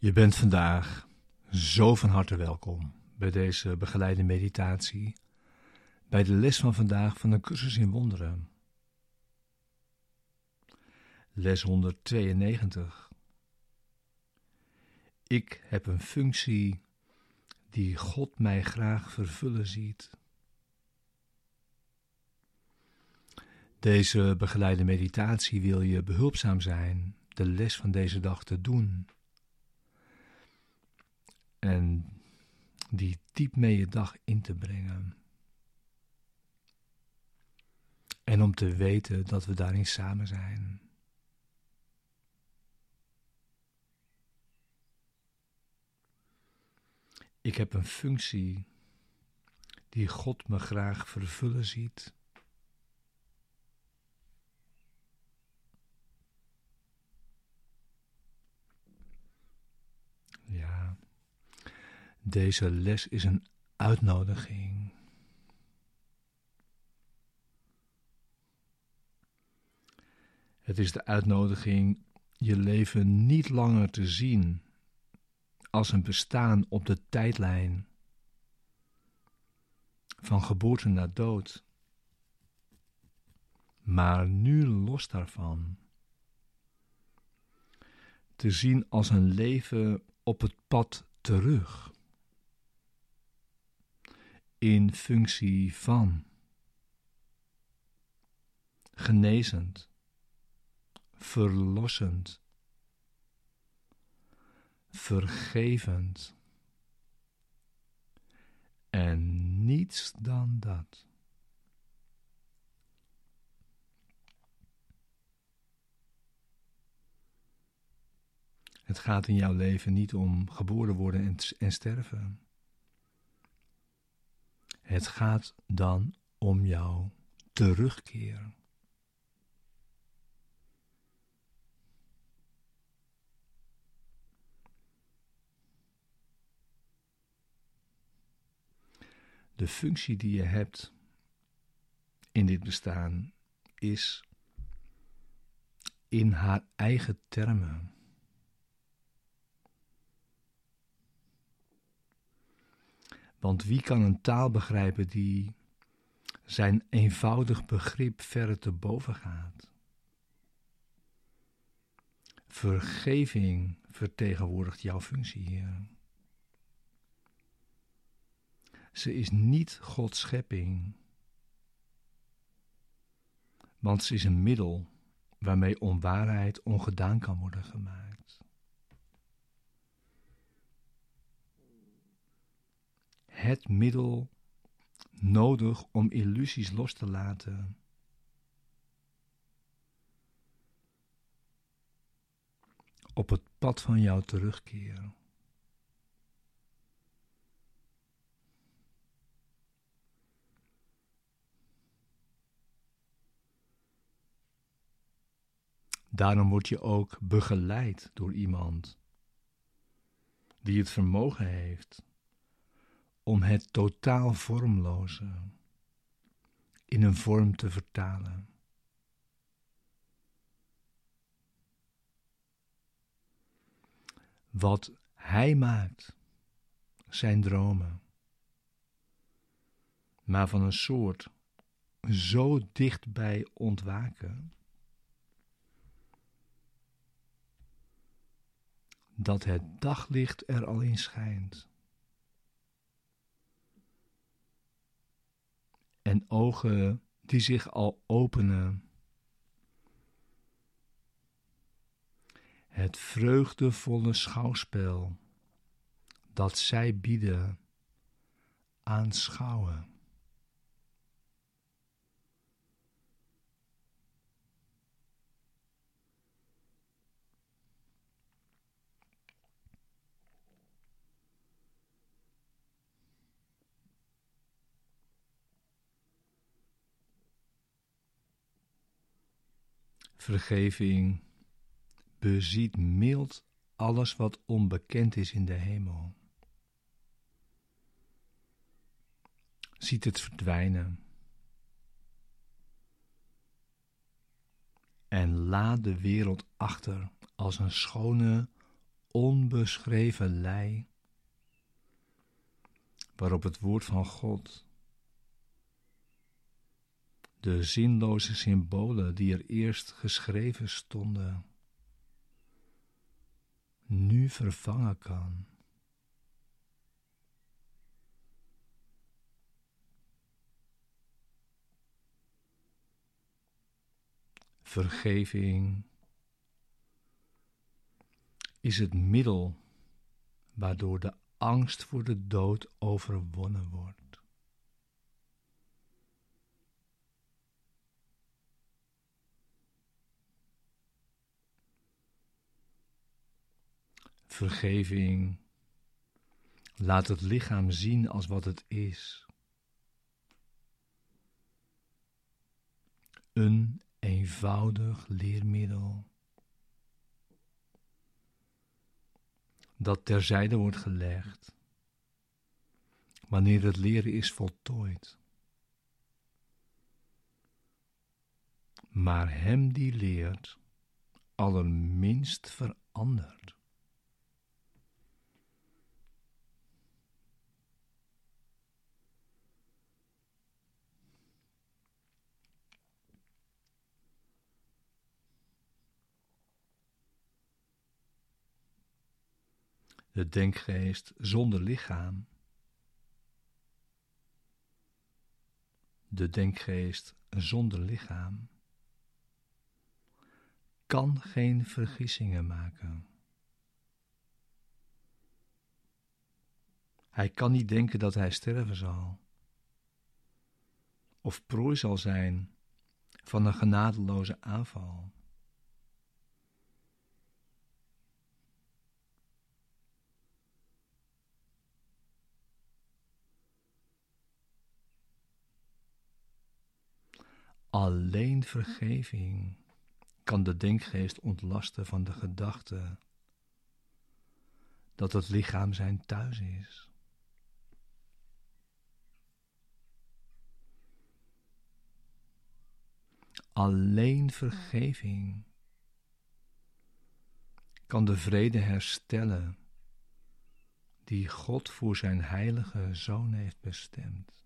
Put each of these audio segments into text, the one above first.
Je bent vandaag zo van harte welkom bij deze begeleide meditatie, bij de les van vandaag van de cursus in wonderen. Les 192. Ik heb een functie die God mij graag vervullen ziet. Deze begeleide meditatie wil je behulpzaam zijn de les van deze dag te doen en die diep mee je dag in te brengen. En om te weten dat we daarin samen zijn. Ik heb een functie die God me graag vervullen ziet. Ja. Deze les is een uitnodiging. Het is de uitnodiging je leven niet langer te zien als een bestaan op de tijdlijn van geboorte naar dood, maar nu los daarvan te zien als een leven op het pad terug in functie van genezend, verlossend, vergevend en niets dan dat. Het gaat in jouw leven niet om geboren worden en, en sterven. Het gaat dan om jouw terugkeer. De functie die je hebt in dit bestaan is in haar eigen termen. Want wie kan een taal begrijpen die zijn eenvoudig begrip verre te boven gaat? Vergeving vertegenwoordigt jouw functie hier. Ze is niet Gods schepping, want ze is een middel waarmee onwaarheid ongedaan kan worden gemaakt. Het middel nodig om illusies los te laten. Op het pad van jouw terugkeer. Daarom word je ook begeleid door iemand die het vermogen heeft om het totaal vormloze in een vorm te vertalen. Wat hij maakt, zijn dromen, maar van een soort zo dichtbij ontwaken dat het daglicht er al in schijnt. En ogen die zich al openen. Het vreugdevolle schouwspel dat zij bieden aanschouwen. Vergeving beziet mild alles wat onbekend is in de hemel. Ziet het verdwijnen. En laat de wereld achter als een schone, onbeschreven lei waarop het woord van God de zinloze symbolen die er eerst geschreven stonden, nu vervangen kan. Vergeving is het middel waardoor de angst voor de dood overwonnen wordt. Vergeving laat het lichaam zien als wat het is. Een eenvoudig leermiddel. Dat terzijde wordt gelegd wanneer het leren is voltooid. Maar hem die leert, allerminst verandert. De denkgeest zonder lichaam. De denkgeest zonder lichaam kan geen vergissingen maken. Hij kan niet denken dat hij sterven zal, of prooi zal zijn van een genadeloze aanval. Alleen vergeving kan de denkgeest ontlasten van de gedachte dat het lichaam zijn thuis is. Alleen vergeving kan de vrede herstellen die God voor zijn heilige zoon heeft bestemd.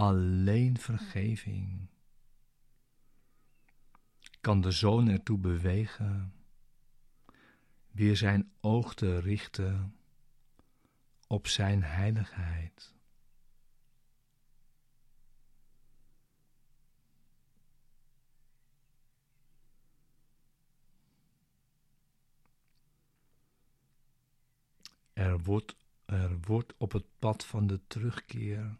Alleen vergeving kan de zoon ertoe bewegen weer zijn oog te richten op zijn heiligheid. Er wordt, er wordt op het pad van de terugkeer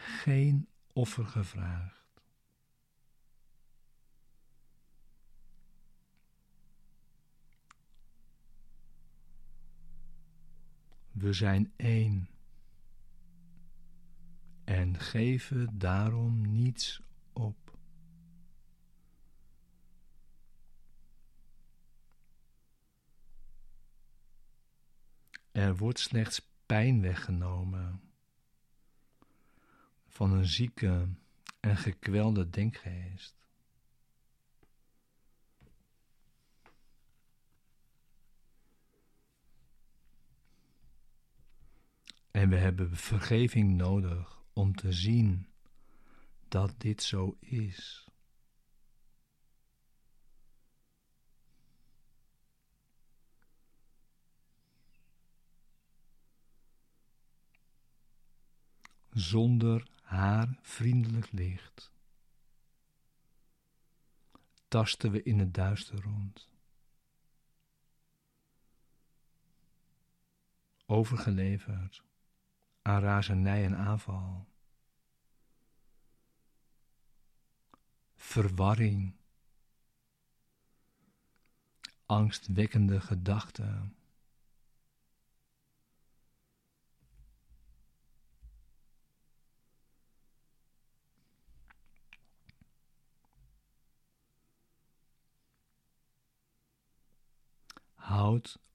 geen offer gevraagd. We zijn één en geven daarom niets op. Er wordt slechts pijn weggenomen van een zieke en gekwelde denkgeest. En we hebben vergeving nodig om te zien dat dit zo is. Zonder haar vriendelijk licht. Tasten we in het duister rond. Overgeleverd aan razernij en aanval. Verwarring. Angstwekkende gedachten.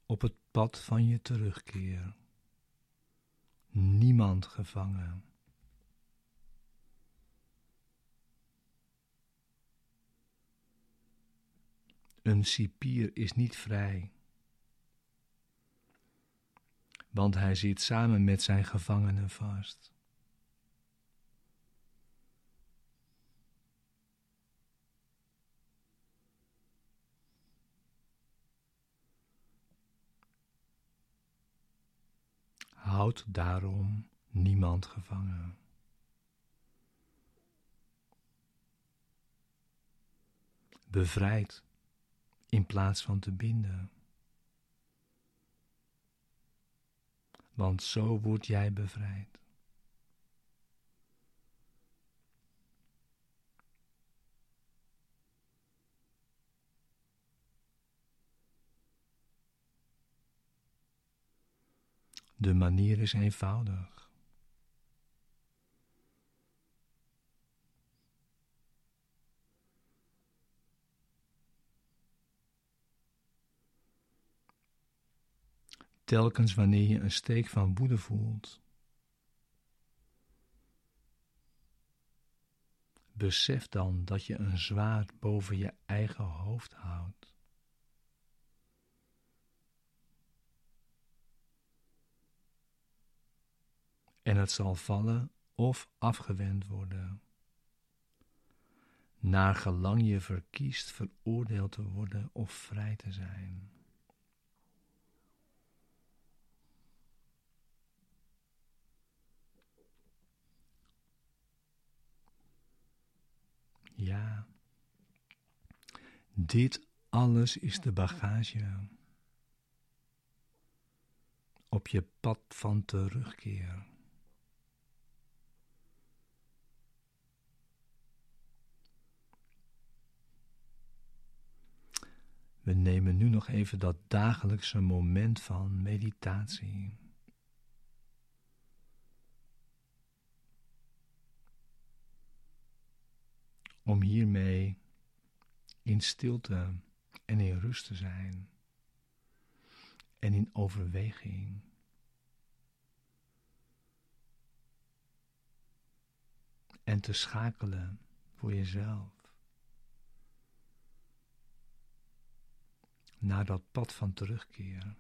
op het pad van je terugkeer. Niemand gevangen. Een cipier is niet vrij, want hij zit samen met zijn gevangenen vast. Houd daarom niemand gevangen. Bevrijd in plaats van te binden. Want zo word jij bevrijd. De manier is eenvoudig. Telkens wanneer je een steek van woede voelt, besef dan dat je een zwaard boven je eigen hoofd houdt. En het zal vallen of afgewend worden. Naar gelang je verkiest veroordeeld te worden of vrij te zijn. Ja, dit alles is de bagage op je pad van terugkeer. We nemen nu nog even dat dagelijkse moment van meditatie. Om hiermee in stilte en in rust te zijn en in overweging. En te schakelen voor jezelf. Naar dat pad van terugkeren.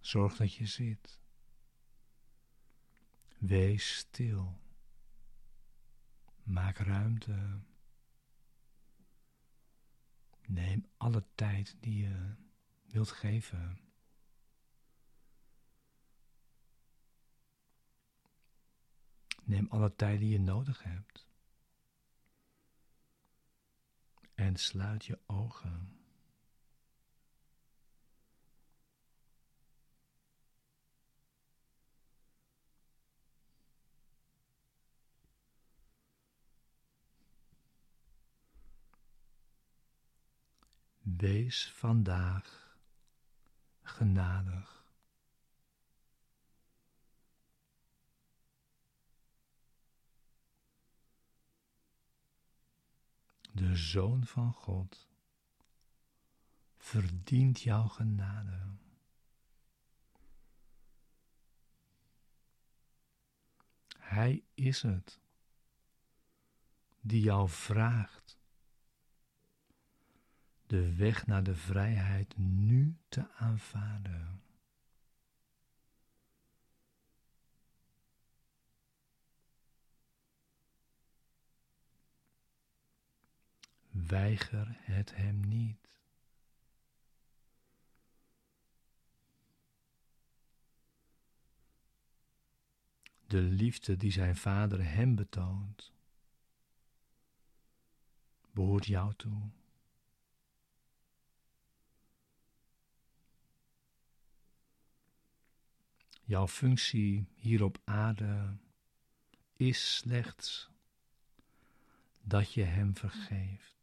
Zorg dat je zit. Wees stil. Maak ruimte. Neem alle tijd die je wilt geven. Neem alle tijd die je nodig hebt. En sluit je ogen. Wees vandaag genadig. de Zoon van God, verdient jouw genade. Hij is het die jou vraagt de weg naar de vrijheid nu te aanvaarden. Weiger het hem niet. De liefde die zijn vader hem betoont, behoort jou toe. Jouw functie hier op aarde is slechts dat je hem vergeeft.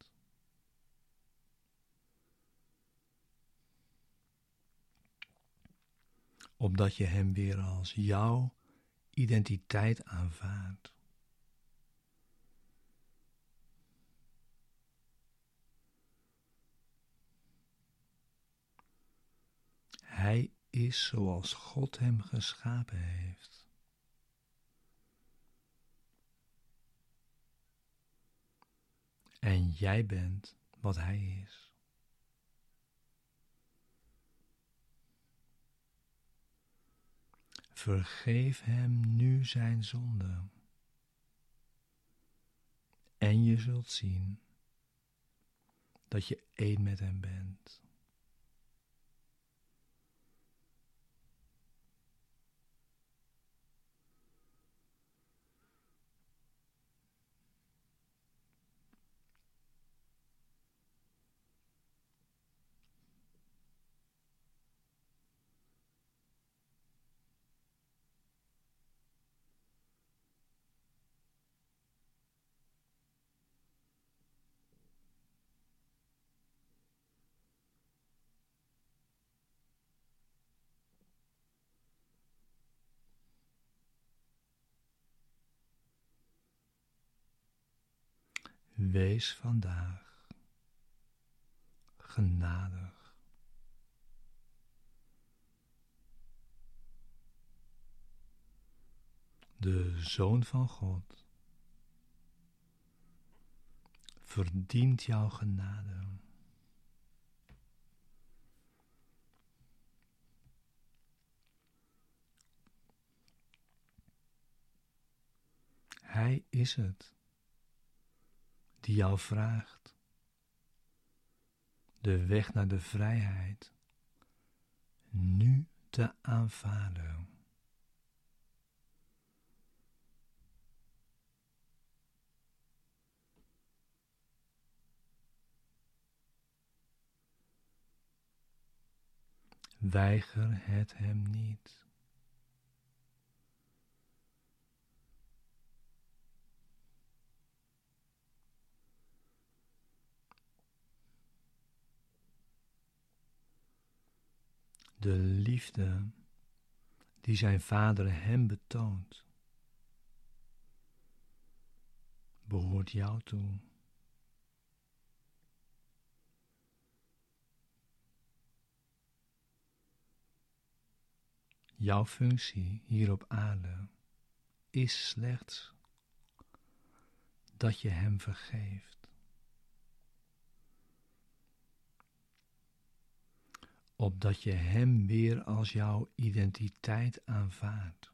Opdat je Hem weer als jouw identiteit aanvaardt. Hij is zoals God hem geschapen heeft. En jij bent wat Hij is. Vergeef Hem nu zijn zonde. En je zult zien dat je één met Hem bent. Wees vandaag genadig. De Zoon van God verdient jouw genade. Hij is het die jou vraagt de weg naar de vrijheid nu te aanvaarden. Weiger het hem niet. De liefde die zijn vader hem betoont, behoort jou toe. Jouw functie hier op aarde is slechts dat je hem vergeeft. Opdat je Hem weer als jouw identiteit aanvaardt.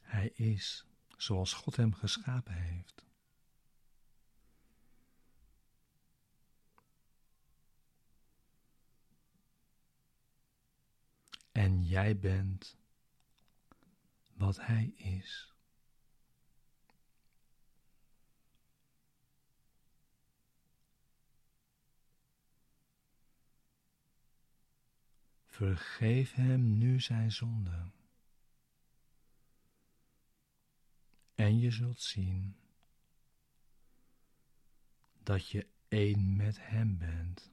Hij is zoals God hem geschapen heeft. En jij bent wat Hij is. Vergeef hem nu zijn zonde. En je zult zien dat je één met hem bent.